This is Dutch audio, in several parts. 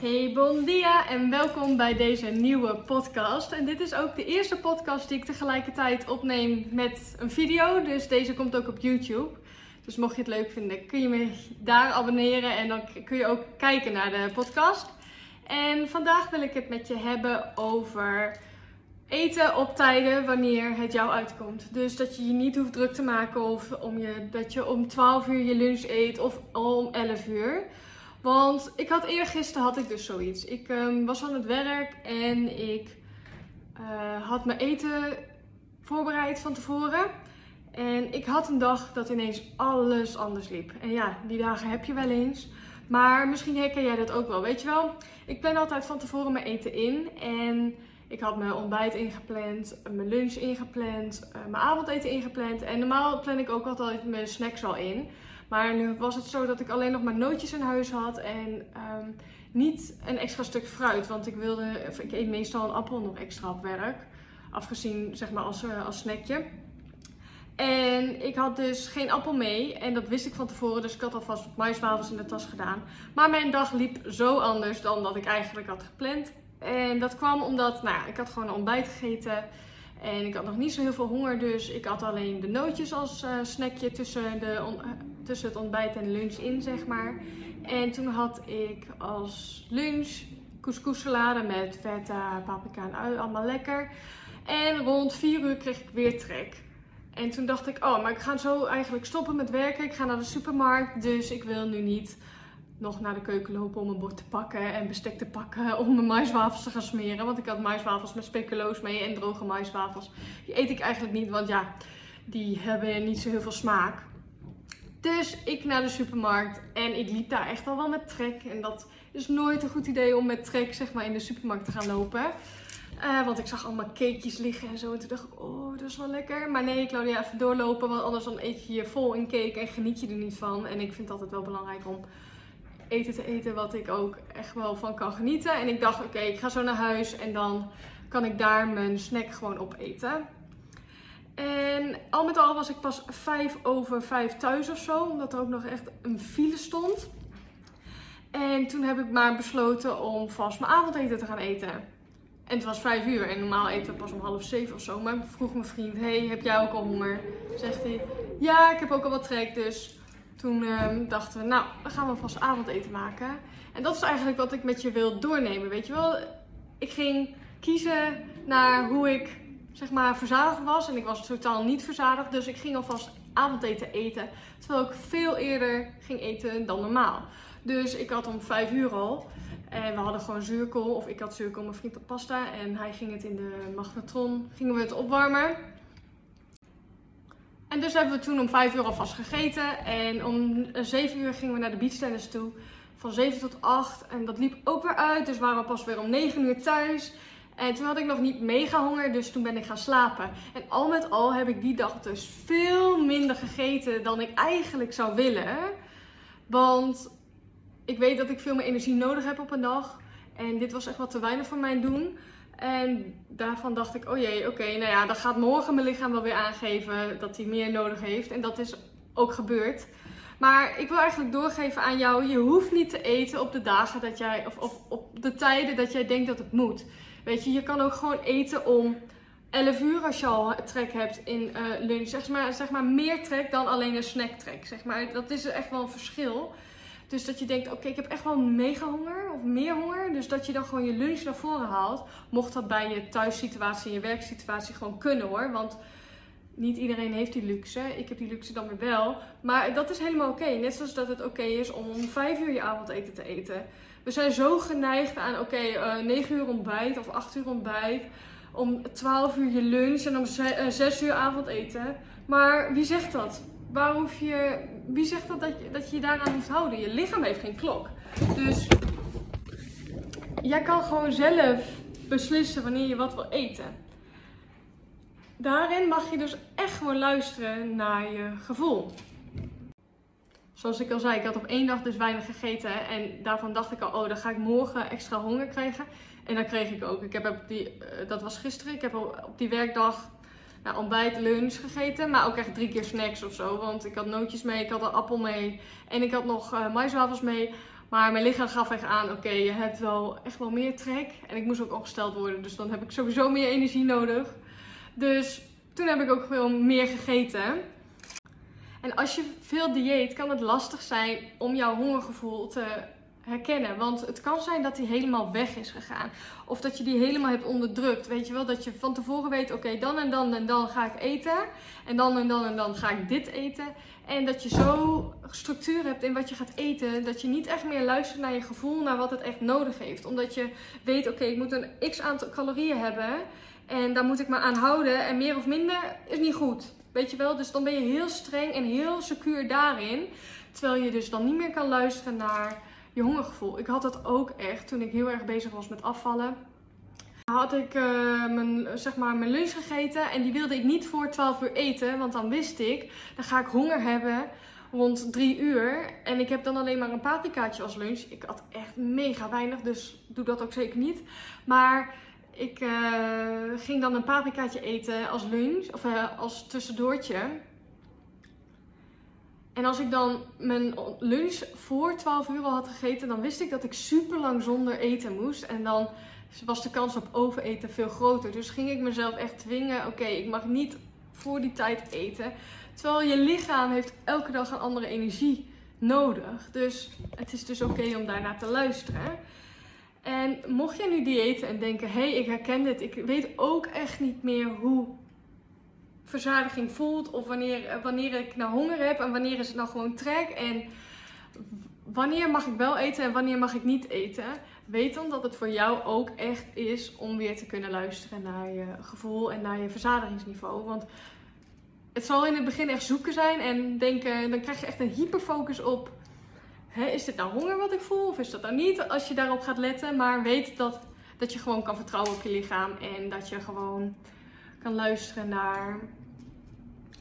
Hey, bon dia en welkom bij deze nieuwe podcast. En dit is ook de eerste podcast die ik tegelijkertijd opneem met een video. Dus deze komt ook op YouTube. Dus mocht je het leuk vinden, kun je me daar abonneren en dan kun je ook kijken naar de podcast. En vandaag wil ik het met je hebben over eten op tijden wanneer het jou uitkomt. Dus dat je je niet hoeft druk te maken of om je, dat je om 12 uur je lunch eet of om 11 uur. Want ik had eergisteren had ik dus zoiets. Ik ehm, was aan het werk en ik uh, had mijn eten voorbereid van tevoren. En ik had een dag dat ineens alles anders liep. En ja, die dagen heb je wel eens. Maar misschien herken jij dat ook wel. Weet je wel, ik plan altijd van tevoren mijn eten in. En ik had mijn ontbijt ingepland, mijn lunch ingepland, uh, mijn avondeten ingepland. En normaal plan ik ook altijd mijn snacks al in. Maar nu was het zo dat ik alleen nog maar nootjes in huis had en um, niet een extra stuk fruit. Want ik wilde, ik eet meestal een appel nog extra op werk. Afgezien zeg maar als, uh, als snackje. En ik had dus geen appel mee. En dat wist ik van tevoren. Dus ik had alvast maiswafels in de tas gedaan. Maar mijn dag liep zo anders dan dat ik eigenlijk had gepland. En dat kwam omdat, nou ja, ik had gewoon een ontbijt gegeten. En ik had nog niet zo heel veel honger, dus ik had alleen de nootjes als uh, snackje tussen, de tussen het ontbijt en lunch in, zeg maar. En toen had ik als lunch couscous salade met feta, paprika en ui, allemaal lekker. En rond 4 uur kreeg ik weer trek. En toen dacht ik, oh, maar ik ga zo eigenlijk stoppen met werken. Ik ga naar de supermarkt, dus ik wil nu niet nog naar de keuken lopen om een bord te pakken en bestek te pakken om mijn maiswafels te gaan smeren. Want ik had maiswafels met speculoos mee en droge maiswafels. Die eet ik eigenlijk niet, want ja, die hebben niet zo heel veel smaak. Dus ik naar de supermarkt en ik liep daar echt al wel met trek. En dat is nooit een goed idee om met trek zeg maar in de supermarkt te gaan lopen. Uh, want ik zag allemaal cakejes liggen en zo. En toen dacht ik, oh, dat is wel lekker. Maar nee, Claudia, even doorlopen. Want anders dan eet je je vol in cake en geniet je er niet van. En ik vind het altijd wel belangrijk om eten te eten wat ik ook echt wel van kan genieten. En ik dacht, oké, ik ga zo naar huis en dan kan ik daar mijn snack gewoon opeten. En al met al was ik pas vijf over vijf thuis of zo, omdat er ook nog echt een file stond. En toen heb ik maar besloten om vast mijn avondeten te gaan eten. En het was vijf uur en normaal eten we pas om half zeven of zo. Maar vroeg mijn vriend, hey, heb jij ook al honger? Zegt hij, ja, ik heb ook al wat trek, dus toen uh, dachten we, nou, dan gaan we vast avondeten maken. En dat is eigenlijk wat ik met je wil doornemen. Weet je wel, ik ging kiezen naar hoe ik zeg maar verzadigd was. En ik was totaal niet verzadigd. Dus ik ging alvast avondeten eten. Terwijl ik veel eerder ging eten dan normaal. Dus ik had om 5 uur al. En we hadden gewoon zuurkool. Of ik had zuurkool, mijn vriend had pasta. En hij ging het in de magnetron. Gingen we het opwarmen. En dus hebben we toen om 5 uur alvast gegeten. En om 7 uur gingen we naar de beachtennis toe. Van 7 tot 8. En dat liep ook weer uit. Dus waren we pas weer om 9 uur thuis. En toen had ik nog niet mega honger, dus toen ben ik gaan slapen. En al met al heb ik die dag dus veel minder gegeten dan ik eigenlijk zou willen. Want ik weet dat ik veel meer energie nodig heb op een dag. En dit was echt wat te weinig voor mijn doen. En daarvan dacht ik, oh jee, oké, nou ja, dan gaat morgen mijn lichaam wel weer aangeven dat hij meer nodig heeft. En dat is ook gebeurd. Maar ik wil eigenlijk doorgeven aan jou, je hoeft niet te eten op de dagen dat jij, of, op de tijden dat jij denkt dat het moet. Weet je, je kan ook gewoon eten om 11 uur als je al trek hebt in uh, lunch. Zeg maar, zeg maar meer trek dan alleen een snacktrek. Zeg maar, dat is echt wel een verschil. Dus dat je denkt, oké, ik heb echt wel mega honger of meer honger. Dus dat je dan gewoon je lunch naar voren haalt. Mocht dat bij je thuissituatie en je werksituatie gewoon kunnen hoor. Want niet iedereen heeft die luxe. Ik heb die luxe dan weer wel. Maar dat is helemaal oké. Net zoals dat het oké is om om 5 uur je avondeten te eten. We zijn zo geneigd aan, oké, okay, uh, 9 uur ontbijt of 8 uur ontbijt. Om 12 uur je lunch en om 6 uur avondeten. Maar wie zegt dat? Waar hoef je, wie zegt dat dat je, dat je je daaraan hoeft houden? Je lichaam heeft geen klok. Dus jij kan gewoon zelf beslissen wanneer je wat wil eten. Daarin mag je dus echt gewoon luisteren naar je gevoel zoals ik al zei, ik had op één dag dus weinig gegeten. En daarvan dacht ik al, oh, dan ga ik morgen extra honger krijgen. En dat kreeg ik ook. Ik heb op die, uh, dat was gisteren. Ik heb op die werkdag nou, ontbijt, lunch gegeten. Maar ook echt drie keer snacks of zo. Want ik had nootjes mee, ik had een appel mee. En ik had nog uh, mee. Maar mijn lichaam gaf echt aan, oké, je hebt wel echt wel meer trek. En ik moest ook opgesteld worden, dus dan heb ik sowieso meer energie nodig. Dus toen heb ik ook veel meer gegeten. En als je veel dieet, kan het lastig zijn om jouw hongergevoel te herkennen. Want het kan zijn dat die helemaal weg is gegaan. Of dat je die helemaal hebt onderdrukt. Weet je wel, dat je van tevoren weet, oké, dan en dan en dan ga ik eten. En dan en dan en dan ga ik dit eten. En dat je zo structuur hebt in wat je gaat eten. Dat je niet echt meer luistert naar je gevoel, naar wat het echt nodig heeft. Omdat je weet, oké, ik moet een x aantal calorieën hebben. En daar moet ik me aan houden. En meer of minder is niet goed. Weet je wel? Dus dan ben je heel streng en heel secuur daarin. Terwijl je dus dan niet meer kan luisteren naar hongergevoel. Ik had dat ook echt toen ik heel erg bezig was met afvallen. Had ik uh, mijn, zeg maar, mijn lunch gegeten en die wilde ik niet voor 12 uur eten. Want dan wist ik, dan ga ik honger hebben rond 3 uur. En ik heb dan alleen maar een paprikaatje als lunch. Ik had echt mega weinig, dus doe dat ook zeker niet. Maar ik uh, ging dan een paprikaatje eten als lunch, of uh, als tussendoortje. En als ik dan mijn lunch voor 12 uur al had gegeten, dan wist ik dat ik super lang zonder eten moest. En dan was de kans op overeten veel groter. Dus ging ik mezelf echt dwingen: oké, ik mag niet voor die tijd eten. Terwijl je lichaam heeft elke dag een andere energie nodig. Dus het is dus oké om daarnaar te luisteren. En mocht jij nu diëten en denken: hé, hey, ik herken dit, ik weet ook echt niet meer hoe verzadiging voelt. Of wanneer, wanneer ik nou honger heb en wanneer is het nou gewoon trek. En wanneer mag ik wel eten en wanneer mag ik niet eten. Weet dan dat het voor jou ook echt is om weer te kunnen luisteren naar je gevoel en naar je verzadigingsniveau. Want het zal in het begin echt zoeken zijn en denken, dan krijg je echt een hyperfocus op. Hè, is dit nou honger wat ik voel of is dat nou niet? Als je daarop gaat letten. Maar weet dat, dat je gewoon kan vertrouwen op je lichaam en dat je gewoon kan luisteren naar,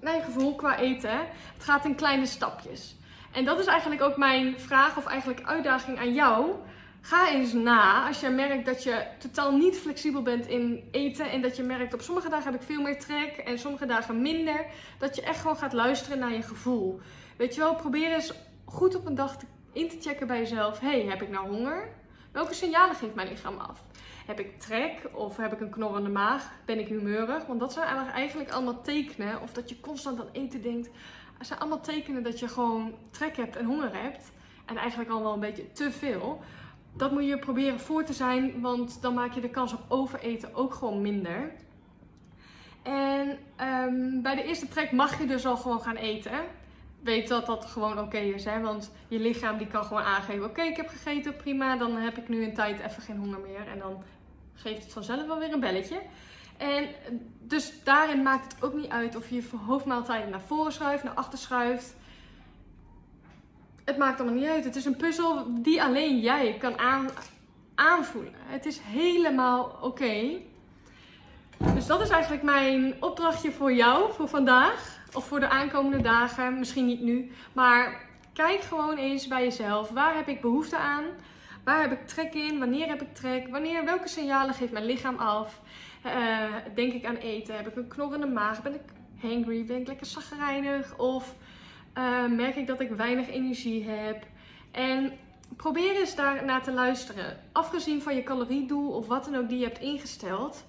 naar je gevoel qua eten. Het gaat in kleine stapjes. En dat is eigenlijk ook mijn vraag of eigenlijk uitdaging aan jou. Ga eens na als je merkt dat je totaal niet flexibel bent in eten. En dat je merkt op sommige dagen heb ik veel meer trek en sommige dagen minder. Dat je echt gewoon gaat luisteren naar je gevoel. Weet je wel, probeer eens goed op een dag in te checken bij jezelf. hey, heb ik nou honger? Welke signalen geeft mijn lichaam af? Heb ik trek of heb ik een knorrende maag? Ben ik humeurig? Want dat zijn eigenlijk allemaal tekenen. Of dat je constant aan eten denkt. Het zijn allemaal tekenen dat je gewoon trek hebt en honger hebt. En eigenlijk al wel een beetje te veel. Dat moet je proberen voor te zijn, want dan maak je de kans op overeten ook gewoon minder. En um, bij de eerste trek mag je dus al gewoon gaan eten. Weet dat dat gewoon oké is, hè? want je lichaam die kan gewoon aangeven: oké, ik heb gegeten, prima, dan heb ik nu een tijd even geen honger meer. En dan geeft het vanzelf wel weer een belletje. En dus daarin maakt het ook niet uit of je je hoofdmaaltijden naar voren schuift, naar achter schuift. Het maakt allemaal niet uit. Het is een puzzel die alleen jij kan aan, aanvoelen. Het is helemaal oké. Dus dat is eigenlijk mijn opdrachtje voor jou voor vandaag. Of voor de aankomende dagen. Misschien niet nu. Maar kijk gewoon eens bij jezelf. Waar heb ik behoefte aan? Waar heb ik trek in? Wanneer heb ik trek? Wanneer, welke signalen geeft mijn lichaam af? Uh, denk ik aan eten? Heb ik een knorrende maag? Ben ik hangry? Ben ik lekker zagrijnig? Of uh, merk ik dat ik weinig energie heb? En probeer eens daar naar te luisteren. Afgezien van je caloriedoel of wat dan ook die je hebt ingesteld.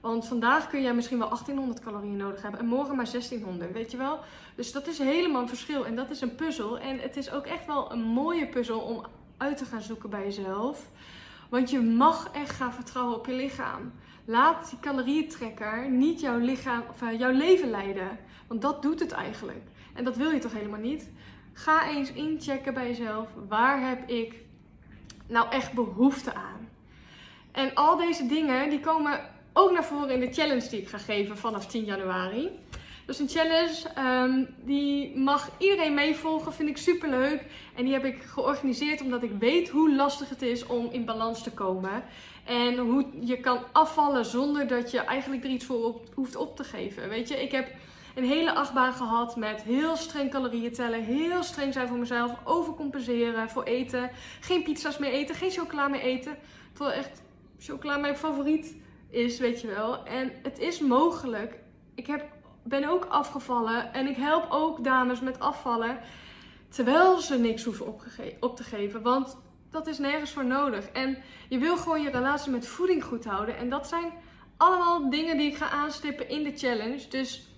Want vandaag kun jij misschien wel 1800 calorieën nodig hebben en morgen maar 1600, weet je wel? Dus dat is helemaal een verschil en dat is een puzzel. En het is ook echt wel een mooie puzzel om uit te gaan zoeken bij jezelf. Want je mag echt gaan vertrouwen op je lichaam. Laat die calorietrekker niet jouw, lichaam, of eh, jouw leven leiden. Want dat doet het eigenlijk. En dat wil je toch helemaal niet? Ga eens inchecken bij jezelf. Waar heb ik nou echt behoefte aan? En al deze dingen die komen ook naar voren in de challenge die ik ga geven vanaf 10 januari. Dus een challenge, um, die mag iedereen meevolgen, vind ik super leuk. En die heb ik georganiseerd omdat ik weet hoe lastig het is om in balans te komen. En hoe je kan afvallen zonder dat je eigenlijk er iets voor hoeft op te geven. Weet je, ik heb een hele achtbaan gehad met heel streng calorieën tellen. Heel streng zijn voor mezelf. Overcompenseren voor eten. Geen pizza's meer eten. Geen chocola meer eten. Terwijl echt chocola mijn favoriet is, weet je wel. En het is mogelijk. Ik heb ben ook afgevallen en ik help ook dames met afvallen. Terwijl ze niks hoeven op te geven. Want dat is nergens voor nodig. En je wil gewoon je relatie met voeding goed houden. En dat zijn allemaal dingen die ik ga aanstippen in de challenge. Dus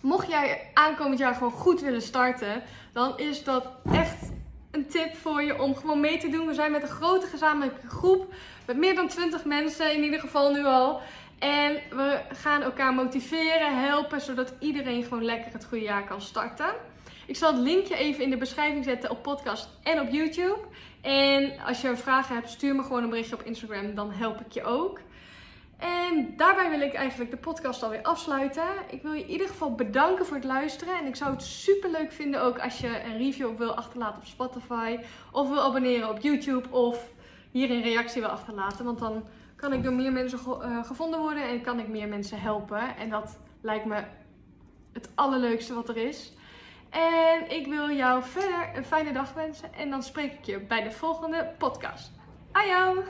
mocht jij aankomend jaar gewoon goed willen starten, dan is dat echt een tip voor je om gewoon mee te doen. We zijn met een grote gezamenlijke groep. Met meer dan 20 mensen in ieder geval nu al. En we gaan elkaar motiveren, helpen, zodat iedereen gewoon lekker het goede jaar kan starten. Ik zal het linkje even in de beschrijving zetten op podcast en op YouTube. En als je vragen hebt, stuur me gewoon een berichtje op Instagram, dan help ik je ook. En daarbij wil ik eigenlijk de podcast alweer afsluiten. Ik wil je in ieder geval bedanken voor het luisteren. En ik zou het super leuk vinden ook als je een review wil achterlaten op Spotify. Of wil abonneren op YouTube. Of hier een reactie wil achterlaten. Want dan kan ik door meer mensen eh, gevonden worden. En kan ik meer mensen helpen. En dat lijkt me het allerleukste wat er is. En ik wil jou verder een fijne dag wensen. En dan spreek ik je bij de volgende podcast. Ajo!